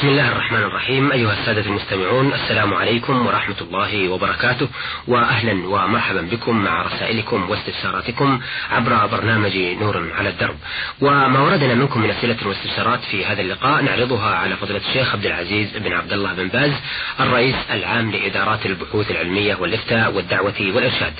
بسم الله الرحمن الرحيم. أيها السادة المستمعون السلام عليكم ورحمة الله وبركاته. وأهلا ومرحبا بكم مع رسائلكم واستفساراتكم عبر برنامج نور على الدرب. وما وردنا منكم من أسئلة واستفسارات في هذا اللقاء نعرضها على فضيلة الشيخ عبد العزيز بن عبد الله بن باز الرئيس العام لإدارات البحوث العلمية والإفتاء والدعوة والإرشاد.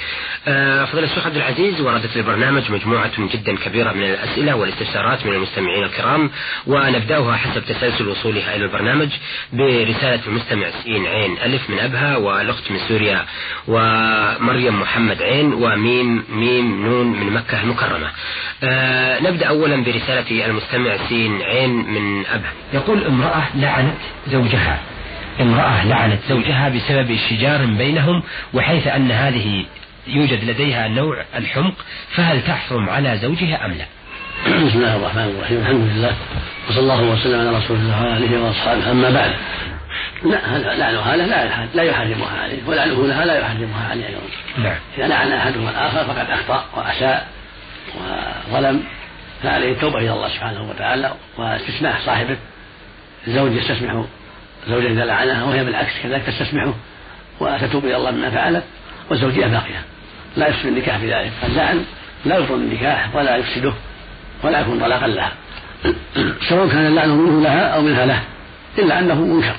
آه، فضيلة الشيخ عبد العزيز وردت للبرنامج مجموعة جدا كبيرة من الأسئلة والاستفسارات من المستمعين الكرام ونبدأها حسب تسلسل وصولها إلى البرنامج برسالة المستمع سين عين ألف من أبها وألأخت من سوريا ومريم محمد عين وميم ميم نون من مكة المكرمة. آه نبدأ أولا برسالة المستمع سين عين من أبها. يقول امرأة لعنت زوجها. امرأة لعنت زوجها بسبب شجار بينهم وحيث أن هذه يوجد لديها نوع الحمق فهل تحرم على زوجها أم لا؟ بسم الله الرحمن الرحيم. الحمد لله. وصلى الله وسلم على رسول الله وعلى آله وأصحابه. أما بعد لا لعنها له لا لا يحرمها عليه ولعنه لها لا يحرمها عليه. أيضا نعم. إذا لعن أحدهما الآخر فقد أخطأ وأساء وظلم فعليه التوبة إلى الله سبحانه وتعالى واستسماح صاحبه. الزوج يستسمح زوجة إذا لعنها وهي بالعكس كذلك تستسمحه وتتوب إلى الله مما فعلت والزوجية باقية. لا يفسد النكاح بذلك اللعن لا يبطل النكاح ولا يفسده. ولا يكون طلاقا لها. سواء كان اللعن منه لها أو منها له إلا أنه منكر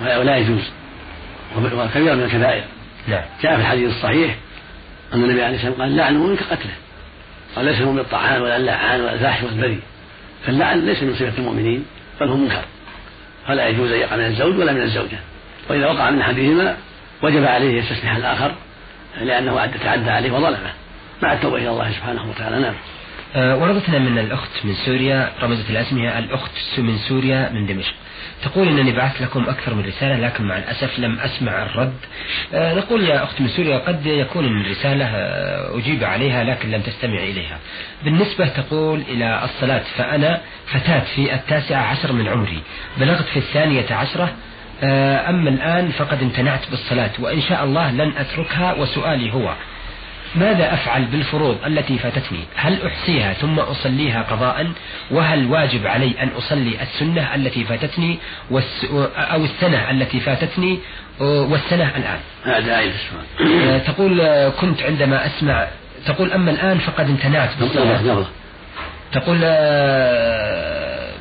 ولا يجوز وكبير من الكبائر. نعم. جاء في الحديث الصحيح أن النبي عليه الصلاة والسلام قال لعنه منك قتله قال ليس هو بالطعان ولا اللعان ولا الفاحش والبري فاللعن ليس من صفة المؤمنين بل هو منكر. فلا يجوز أن يقع من الزوج ولا من الزوجة. وإذا وقع من أحدهما وجب عليه يستسمح الآخر لأنه تعدى عليه وظلمه مع التوبة إلى الله سبحانه وتعالى. نعم. وردتنا من الأخت من سوريا رمزت الأسمية الأخت من سوريا من دمشق. تقول أنني بعثت لكم أكثر من رسالة لكن مع الأسف لم أسمع الرد. أه نقول يا أخت من سوريا قد يكون الرسالة أه أجيب عليها لكن لم تستمع إليها. بالنسبة تقول إلى الصلاة فأنا فتاة في التاسعة عشر من عمري. بلغت في الثانية عشرة. أما الآن فقد امتنعت بالصلاة وإن شاء الله لن أتركها وسؤالي هو ماذا أفعل بالفروض التي فاتتني؟ هل أحصيها ثم أصليها قضاء؟ وهل واجب علي أن أصلي السنة التي فاتتني أو السنة التي فاتتني والسنة الآن؟ هذا آية السؤال. تقول كنت عندما أسمع تقول أما الآن فقد امتنعت بالصلاة تقول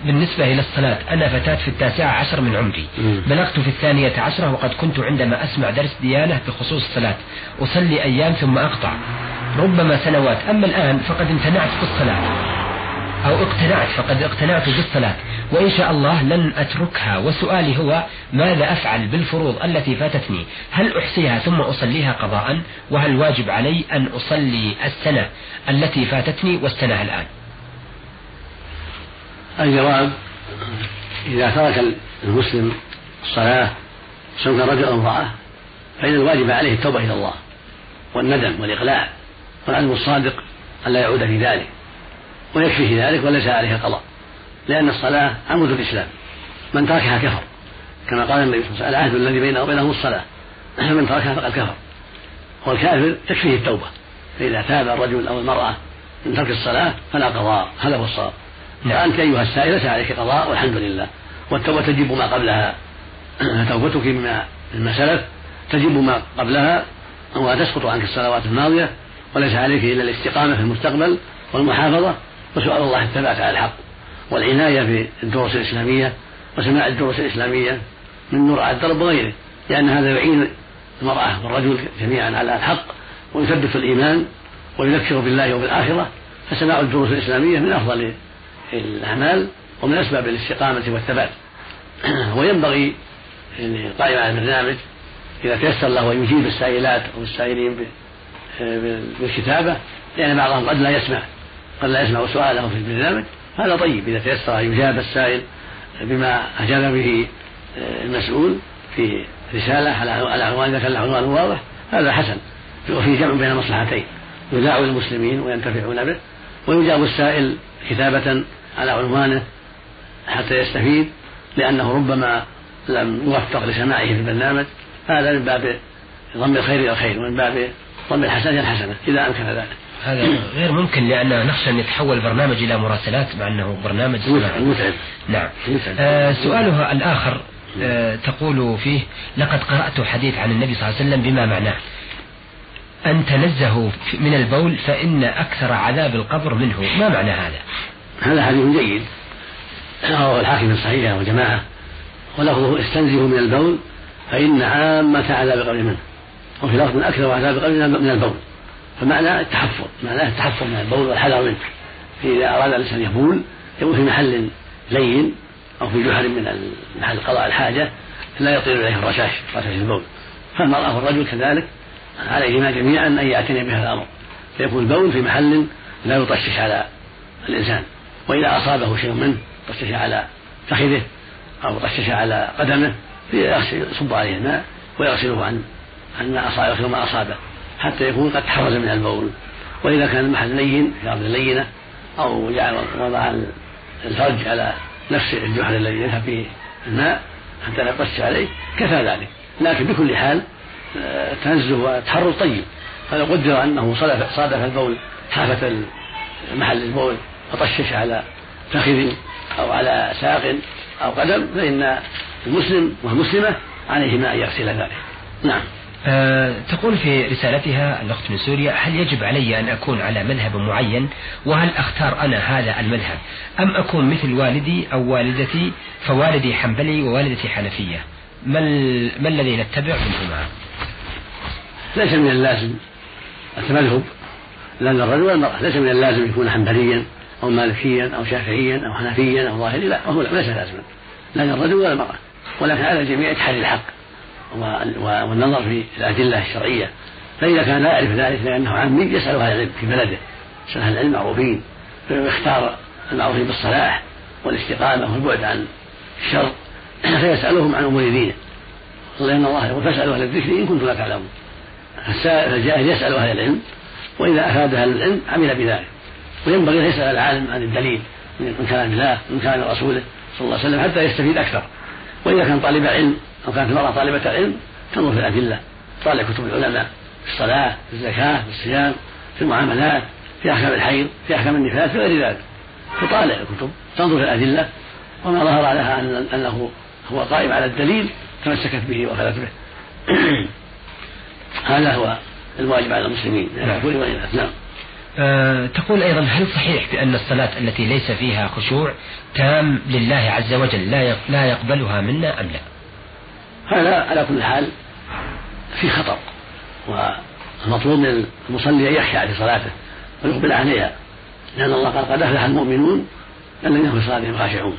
بالنسبة إلى الصلاة أنا فتاة في التاسعة عشر من عمري. بلغت في الثانية عشرة وقد كنت عندما أسمع درس ديانة بخصوص الصلاة أصلي أيام ثم أقطع. ربما سنوات أما الآن فقد امتنعت في الصلاة. أو اقتنعت فقد اقتنعت بالصلاة. وإن شاء الله لن أتركها. وسؤالي هو ماذا أفعل بالفروض التي فاتتني؟ هل أحصيها ثم أصليها قضاء؟ وهل واجب علي أن أصلي السنة التي فاتتني والسنة الآن؟ الجواب إذا ترك المسلم الصلاة سواء كان رجل أو امرأة فإن الواجب عليه التوبة إلى الله والندم والإقلاع والعزم الصادق ألا يعود في ذلك ويكفيه ذلك وليس عليه القضاء لأن الصلاة عمود الإسلام. من تركها كفر كما قال النبي صلى الله عليه وسلم العهد الذي بينه وبينهم الصلاة من تركها فقد كفر. والكافر تكفيه التوبة فإذا تاب الرجل أو المرأة من ترك الصلاة فلا قضاء هذا هو الصواب. فأنت أيها السائل ليس عليك قضاء والحمد لله. والتوبة تجب ما قبلها. توبتك مما مما سلف تجب ما قبلها وتسقط عنك الصلوات الماضية وليس عليك إلا الاستقامة في المستقبل والمحافظة. وسؤال الله الثبات على الحق والعناية في الدروس الإسلامية وسماع الدروس الإسلامية من نور على الدرب وغيره لأن هذا يعين المرأة والرجل جميعا على الحق ويثبت الإيمان ويذكر بالله وبالآخرة فسماع الدروس الإسلامية من أفضل الأعمال ومن أسباب الاستقامة والثبات. وينبغي القائم على البرنامج إذا تيسر له أن يجيب السائلات أو السائلين بالكتابة لأن بعضهم قد لا يسمع قد لا يسمع سؤاله في البرنامج. هذا طيب إذا تيسر أن يجاب السائل بما أجاب به المسؤول في رسالة على عنوان إذا كان العنوان واضح هذا حسن. وفيه جمع بين المصلحتين يذاع للمسلمين وينتفعون به ويجاب السائل كتابة على عنوانه حتى يستفيد لأنه ربما لم يوفق لسماعه في البرنامج هذا من باب ضم الخير إلى الخير ومن باب ضم الحسنة إلى الحسنة إذا أمكن ذلك. هذا غير ممكن لأن نخشى أن يتحول برنامج إلى مراسلات مع أنه برنامج متعب. نعم. متعب. آه سؤالها الآخر آه تقول فيه لقد قرأت حديث عن النبي صلى الله عليه وسلم بما معناه. أن تنزهوا من البول فإن أكثر عذاب القبر منه. ما معنى هذا؟ هذا حديث جيد. رواه الحاكم الصحيح وجماعة ولفظه استنزهوا من البول فإن عامة عذاب القبر منه. وفي لفظ من أكثر عذاب القبر من البول. فمعنى التحفظ. معناه التحفظ من البول والحذر منه. فإذا أراد الإنسان يبول يبول في محل لين أو في جحر من محل قضاء الحاجة لا يطير إليه الرشاش رشاش البول. فالمرأة والرجل كذلك عليهما جميعا أن يعتني بهذا الأمر. فيكون البول في محل لا يطشش على الإنسان وإذا أصابه شيء منه طشش على فخذه أو طشش على قدمه يصب عليه الماء ويغسله عن عن ما أصابه ما أصابه حتى يكون قد تحرز من البول. وإذا كان المحل لين في أرض لينة أو جعل وضع الفرج على نفس الجحر الذي يذهب فيه الماء حتى لا يقص عليه كفى ذلك. لكن بكل حال التنزه والتحرر طيب. فلو قدر أنه صادف, صادف البول حافة محل البول فطشش على فخذ أو على ساق أو قدم فإن المسلم والمسلمة عليهما أن يغسل ذلك. نعم. أه تقول في رسالتها الأخت من سوريا هل يجب علي أن أكون على مذهب معين؟ وهل أختار أنا هذا المذهب؟ أم أكون مثل والدي أو والدتي فوالدي حنبلي ووالدتي حنفية؟ ما, ما الذي نتبع منهما؟ ليس من اللازم التمذهب لا للرجل والمرأة ليس من اللازم يكون حنبليا أو مالكيا أو شافعيا أو حنفيا أو ظاهري لا وهو ليس لازما لا للرجل ولا المرأة ولكن على الجميع تحري الحق والنظر في الأدلة الشرعية فإذا كان لا يعرف ذلك لأنه عامي يسأل أهل العلم في بلده يسأل أهل العلم معروفين فيختار المعروفين بالصلاح والاستقامة والبعد عن الشر فيسألهم عن أمور دينه لأن الله يقول فاسألوا أهل الذكر إن كنتم لا تعلمون. فالجاهل يسأل أهل العلم وإذا أفاد أهل العلم عمل بذلك. وينبغي أن يسأل العالم عن الدليل من كلام الله من كلام رسوله صلى الله عليه وسلم حتى يستفيد أكثر. وإذا كان طالب علم أو كانت المرأة طالبة علم تنظر في الأدلة تطالع كتب العلماء في الصلاة في الزكاة في الصيام في المعاملات في أحكام الحيض في أحكام النفاس في غير ذلك. تطالع الكتب تنظر في الأدلة وما ظهر لها أنه هو قائم على الدليل تمسكت به وأخذت به. هذا هو الواجب على المسلمين نعم. نعم أه تقول أيضا هل صحيح بأن الصلاة التي ليس فيها خشوع تام لله عز وجل لا لا يقبلها منا أم لا؟ هذا على كل حال في خطر والمطلوب من المصلي أن يخشع في صلاته ويقبل عليها لأن الله قال قد أفلح المؤمنون الذين هم في صلاتهم خاشعون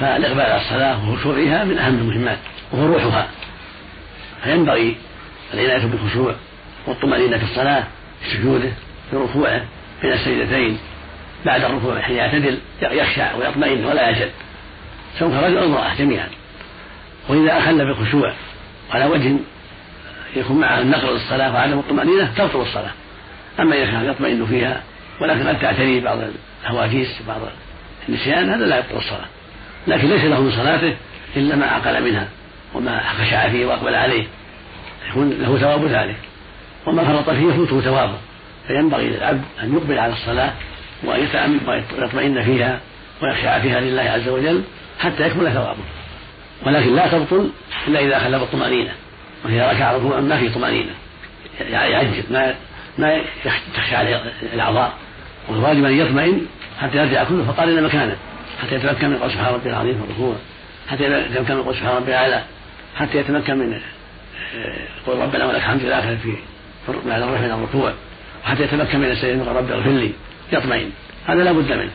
فالإقبال على الصلاة وخشوعها من أهم المهمات وهو روحها فينبغي العناية بالخشوع والطمأنينة في الصلاة في سجوده في ركوعه بين السجدتين. بعد الركوع حين يعتدل يخشع ويطمئن ولا يجد. سواء كان رجل أو امرأة جميعا. وإذا أخل بالخشوع على وجه يكون معه النقل للصلاة وعدم الطمأنينة تبطل الصلاة. أما إذا كان يطمئن فيها ولكن قد تعتري بعض الهواجيس بعض النسيان هذا لا يبطل الصلاة. لكن ليس له من صلاته إلا ما عقل منها وما خشع فيه وأقبل عليه. يكون له ثواب ذلك. وما فرط فيه يفوته ثوابه. فينبغي للعبد أن يقبل على الصلاة وأن يتأمل ويطمئن فيها ويخشع فيها لله عز وجل حتى يكمل ثوابه. ولكن لا تبطل إلا إذا خلف الطمأنينة وإذا ركع ركوعا ما في طمأنينة. يعجل ما ما تخشى عليه الأعضاء. والواجب أن يطمئن حتى يرجع كله فقال إلى مكانه. حتى يتمكن من قول سبحان ربي العظيم في الركوع. حتى يتمكن من قول سبحان ربي الأعلى. حتى يتمكن من قول ربنا ولك الحمد الآخر في بعد الرفع من الركوع. وحتى يتمكن من السيد من ربي اغفر لي. يطمئن. هذا لا بد منه.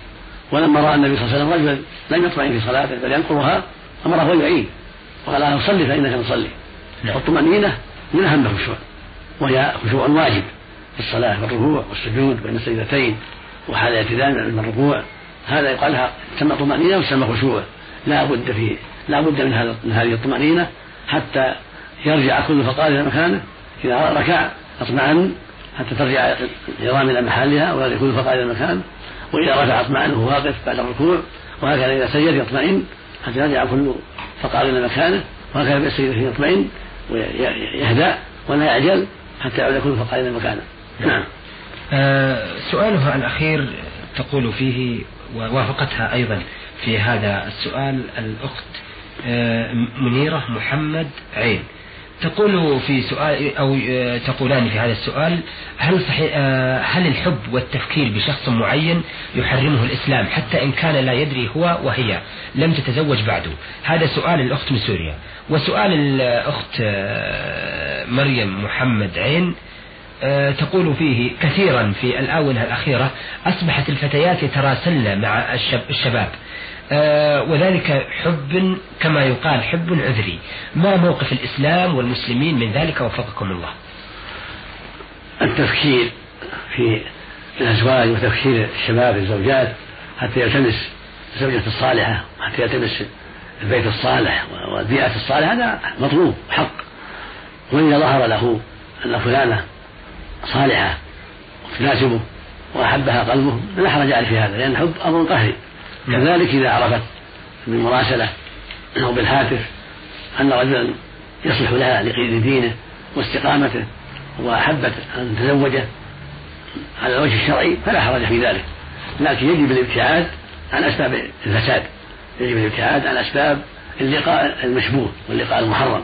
ولما رأى النبي صلى الله عليه وسلم رجلا لم يطمئن في صلاته بل ينقرها أمره أن يعين. وقال له صلي فإنك تصلي. نعم. والطمأنينة من أهم الخشوع. وهي خشوع واجب في الصلاة والركوع والسجود بين السجدتين وحال الاعتدال من الركوع. هذا يقال لها تسمى طمأنينة وتسمى خشوع. لا بد فيه لا بد من هذا من هذه الطمأنينة حتى يرجع كل فقار إلى مكانه اذا ركع اطمأن حتى ترجع العظام إلى محلها ولا يكون فقع إلى المكان. وإذا رفع اطمأن وهو واقف بعد الركوع وهكذا إذا سجد يطمئن حتى يرجع كل فقار إلى مكانه وهكذا بالسجد يطمئن ويهدأ ولا يعجل حتى يعود كل فقار إلى مكانه. نعم. آه سؤالها الأخير تقول فيه ووافقتها أيضا في هذا السؤال الأخت آه منيرة محمد عين. تقول في سؤال أو آه، تقولان في هذا السؤال هل صحيح آه، هل الحب والتفكير بشخص معين يحرمه الإسلام حتى إن كان لا يدري هو وهي لم تتزوج بعده؟ هذا سؤال الأخت من سوريا. وسؤال الأخت آه، مريم محمد عين تقول فيه كثيرا في الآونة الأخيرة أصبحت الفتيات يتراسلن مع الشباب. وذلك حب كما يقال حب عذري. ما موقف الإسلام والمسلمين من ذلك؟ وفقكم الله. التفكير في الأزواج وتفكير الشباب الزوجات حتى يلتمس الزوجة الصالحة حتى يلتمس البيت الصالح والبيئة الصالحة هذا مطلوب حق. وإذا ظهر له أن فلانة صالحة تناسبه وأحبها قلبه لا حرج عليه في هذا لأن الحب أمر قهري كذلك إذا عرفت بالمراسلة أو بالهاتف أن رجلا يصلح لها لدينه واستقامته وأحبت أن تزوجه على الوجه الشرعي فلا حرج في ذلك. لكن يجب الابتعاد عن أسباب الفساد. يجب الابتعاد عن أسباب اللقاء المشبوه واللقاء المحرم.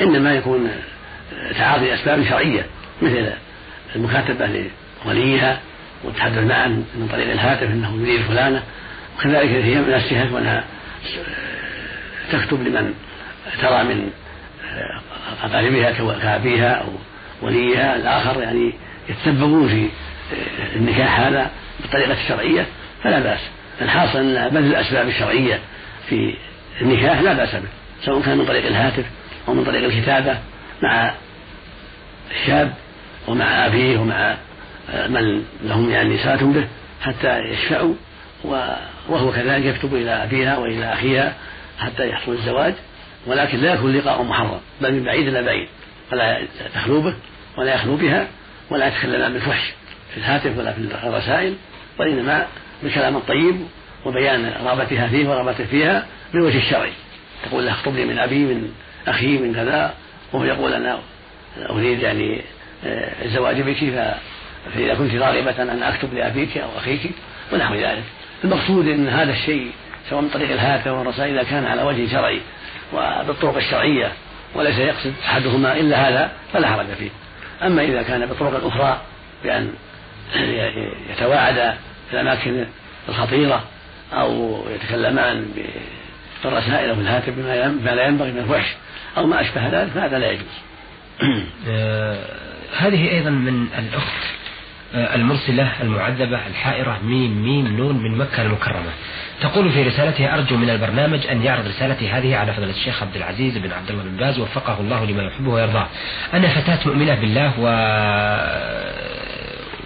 إنما يكون تعاطي أسباب شرعية مثل المكاتبة لوليها والتحدث معه من طريق الهاتف إنه يريد فلانة وكذلك هي من السهل وأنها تكتب لمن ترى من أقاربها كأبيها أو وليها الآخر يعني يتسببون في النكاح هذا بالطريقة الشرعية فلا بأس. الحاصل أن بذل الأسباب الشرعية في النكاح لا بأس به سواء كان من طريق الهاتف أو من طريق الكتابة مع الشاب ومع أبيه ومع من لهم يعني صلة به حتى يشفعوا وهو كذلك يكتب إلى أبيها وإلى أخيها حتى يحصل الزواج ولكن لا يكون لقاء محرم بل من بعيد إلى بعيد فلا تخلو به ولا يخلو بها ولا يتكلم بالفحش في الهاتف ولا في الرسائل وإنما بالكلام الطيب وبيان رغبتها فيه ورغبته فيها بالوجه الشرعي. تقول له اخطبني من أبي من أخي من كذا وهو يقول أنا أريد يعني آه، الزواج بك فإذا كنت راغبة أن أكتب لأبيك أو أخيك ونحو ذلك. المقصود أن هذا الشيء سواء من طريق الهاتف والرسائل إذا كان على وجه شرعي وبالطرق الشرعية وليس يقصد أحدهما إلا هذا فلا حرج فيه. أما إذا كان بالطرق الأخرى بأن يتواعدا في الأماكن الخطيرة أو يتكلمان بالرسائل أو بالهاتف بما لا ينبغي من الفحش أو ما أشبه ذلك فهذا لا يجوز. آه، هذه أيضا من الأخت آه، المرسلة المعذبة الحائرة ميم ميم نون من مكة المكرمة. تقول في رسالتها أرجو من البرنامج أن يعرض رسالتي هذه على فضل الشيخ عبد العزيز بن عبد الله بن باز وفقه الله لما يحبه ويرضاه. أنا فتاة مؤمنة بالله و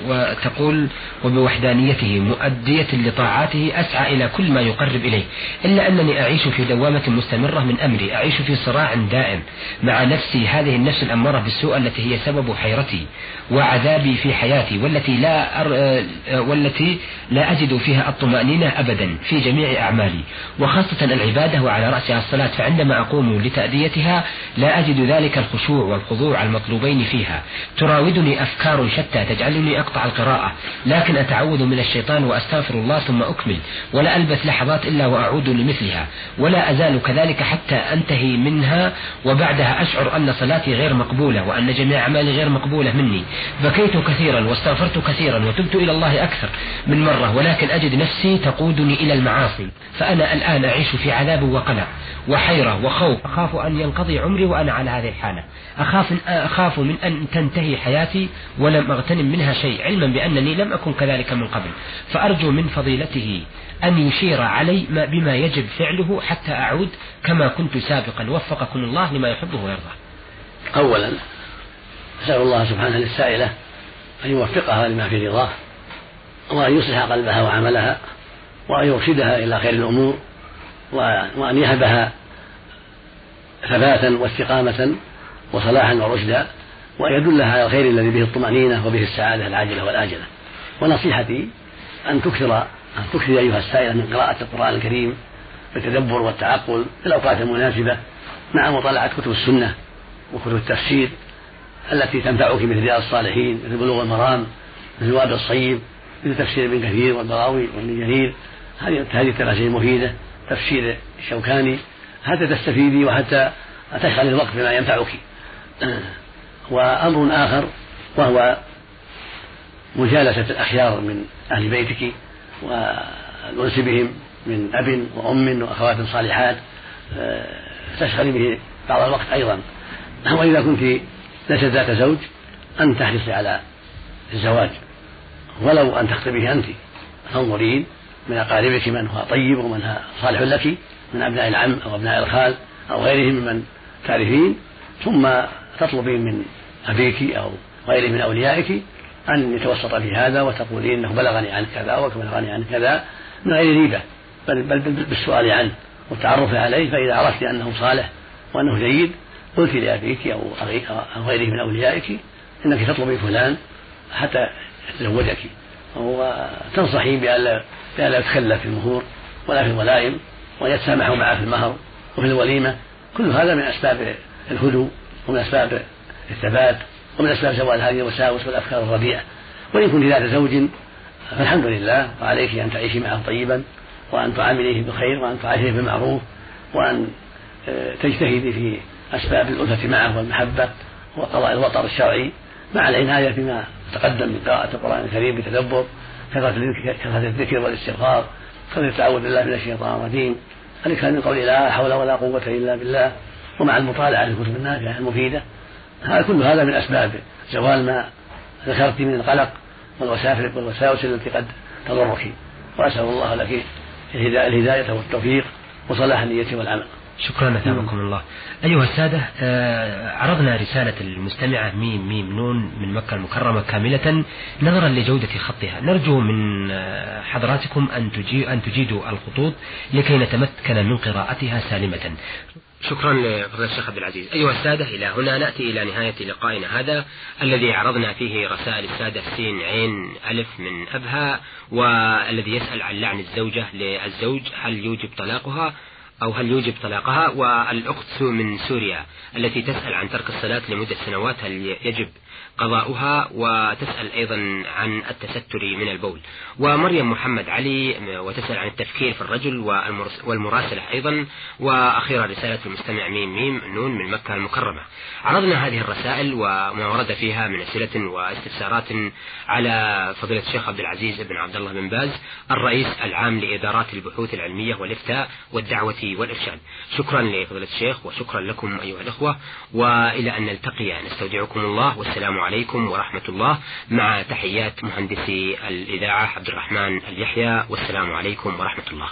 وتقول وبوحدانيته مؤدية لطاعاته أسعى إلى كل ما يقرب إليه. إلا أنني أعيش في دوامة مستمرة من أمري أعيش في صراع دائم مع نفسي هذه النفس الأمارة بالسوء التي هي سبب حيرتي وعذابي في حياتي والتي لا أر... والتي لا أجد فيها الطمأنينة أبدا في جميع أعمالي. وخاصة العبادة وعلى رأسها الصلاة فعندما أقوم لتأديتها لا أجد ذلك الخشوع والخضوع المطلوبين فيها. تراودني أفكار شتى تجعلني أقطع القراءة لكن أتعوذ من الشيطان وأستغفر الله ثم أكمل ولا ألبث لحظات إلا وأعود لمثلها ولا أزال كذلك حتى أنتهي منها وبعدها أشعر أن صلاتي غير مقبولة وأن جميع أعمالي غير مقبولة مني. بكيت كثيرا واستغفرت كثيرا وتبت إلى الله أكثر من مرة ولكن أجد نفسي تقودني إلى المعاصي فأنا الآن أعيش في عذاب وقلق وحيرة وخوف. أخاف أن ينقضي عمري وأنا على هذه الحالة. أخاف أخاف من أن تنتهي حياتي ولم أغتنم منها شيء علما بأنني لم أكن كذلك من قبل. فأرجو من فضيلته أن يشير علي ما بما يجب فعله حتى أعود كما كنت سابقا. وفقكم الله لما يحبه ويرضاه. أولا أسأل الله سبحانه للسائلة أن يوفقها لما في رضاه وأن يصلح قلبها وعملها وأن يرشدها إلى خير الأمور وأن يهبها ثباتا واستقامة وصلاحا ورشدا. وأن يدلها على الخير الذي به الطمأنينة وبه السعادة العاجلة والآجلة. ونصيحتي أن تكثر أن تكثر أيها السائلة من قراءة القرآن الكريم بالتدبر والتعقل في الأوقات المناسبة مع مطالعة كتب السنة وكتب التفسير التي تنفعك مثل رياض الصالحين مثل بلوغ المرام مثل الوابل الصيب مثل تفسير ابن كثير والبراوي وابن جرير. هذه هذه التفاسير مفيدة تفسير الشوكاني. حتى تستفيدي وحتى تشغل الوقت بما ينفعك. وأمر آخر وهو مجالسة الأخيار من أهل بيتك والأنس بهم من أب وأم وأخوات صالحات تشغلي به بعض الوقت أيضا. وإذا كنت ليست ذات زوج أن تحرصي على الزواج. ولو أن تخطبيه أنت. تنظرين من أقاربك من هو طيب ومن هو صالح لك من أبناء العم أو أبناء الخال أو غيرهم ممن تعرفين. ثم تطلبين من أبيك أو غيره من أوليائك أن يتوسط في هذا وتقولين أنه بلغني عن كذا وبلغني عن كذا من غير ريبة بل, بل بالسؤال عنه والتعرف عليه فإذا عرفت أنه صالح وأنه جيد قلت لأبيك أو غيره من أوليائك إنك تطلبي فلان حتى يتزوجك وتنصحي بألا بألا يتخلى في المهور ولا في الولائم وأن يتسامحوا معه في المهر وفي الوليمة. كل هذا من أسباب الهدوء ومن أسباب الثبات ومن أسباب زوال هذه الوساوس والأفكار الرديئة. وإن كنت ذات زوج فالحمد لله وعليك أن تعيشي معه طيبا وأن تعامليه بخير وأن تعاشيه بالمعروف وأن آه، تجتهدي في أسباب الألفة معه والمحبة وقضاء الوطر الشرعي. مع العناية بما تقدم من قراءة القرآن الكريم بتدبر كثرة الذكر والاستغفار كثرة التعوذ بالله من الشيطان الرجيم. الإكثار من قول لا حول ولا قوة إلا بالله. ومع المطالعة للكتب النافعة المفيدة. هذا كل هذا من أسباب زوال ما ذكرت من القلق والوساوس التي قد تضرك. وأسأل الله لك الهداية والتوفيق وصلاح النية والعمل. شكرا أثابكم الله. أيها السادة آه، عرضنا رسالة المستمعة ميم ميم نون من مكة المكرمة كاملة نظرا لجودة خطها. نرجو من آه، حضراتكم أن أن تجيدوا الخطوط لكي نتمكن من قراءتها سالمة. شكرا لفضيلة الشيخ عبد العزيز. أيها السادة إلى هنا نأتي إلى نهاية لقائنا هذا الذي عرضنا فيه رسائل السادة سين عين ألف من أبها والذي يسأل عن لعن الزوجة للزوج هل يوجب طلاقها؟ أو هل يوجب طلاقها؟ والأخت من سوريا التي تسأل عن ترك الصلاة لمدة سنوات هل يجب قضاؤها؟ وتسأل أيضا عن التستر من البول. ومريم محمد علي وتسأل عن التفكير في الرجل والمراسلة أيضا. وأخيرا رسالة المستمع ميم ميم نون من مكة المكرمة. عرضنا هذه الرسائل وما ورد فيها من أسئلة واستفسارات على فضيلة الشيخ عبد العزيز بن عبد الله بن باز الرئيس العام لإدارات البحوث العلمية والإفتاء والدعوة والإرشاد. شكرا لفضيلة الشيخ وشكرا لكم أيها الأخوة وإلى أن نلتقي نستودعكم الله والسلام عليكم ورحمة الله مع تحيات مهندسي الإذاعة عبد الرحمن اليحيى والسلام عليكم ورحمة الله.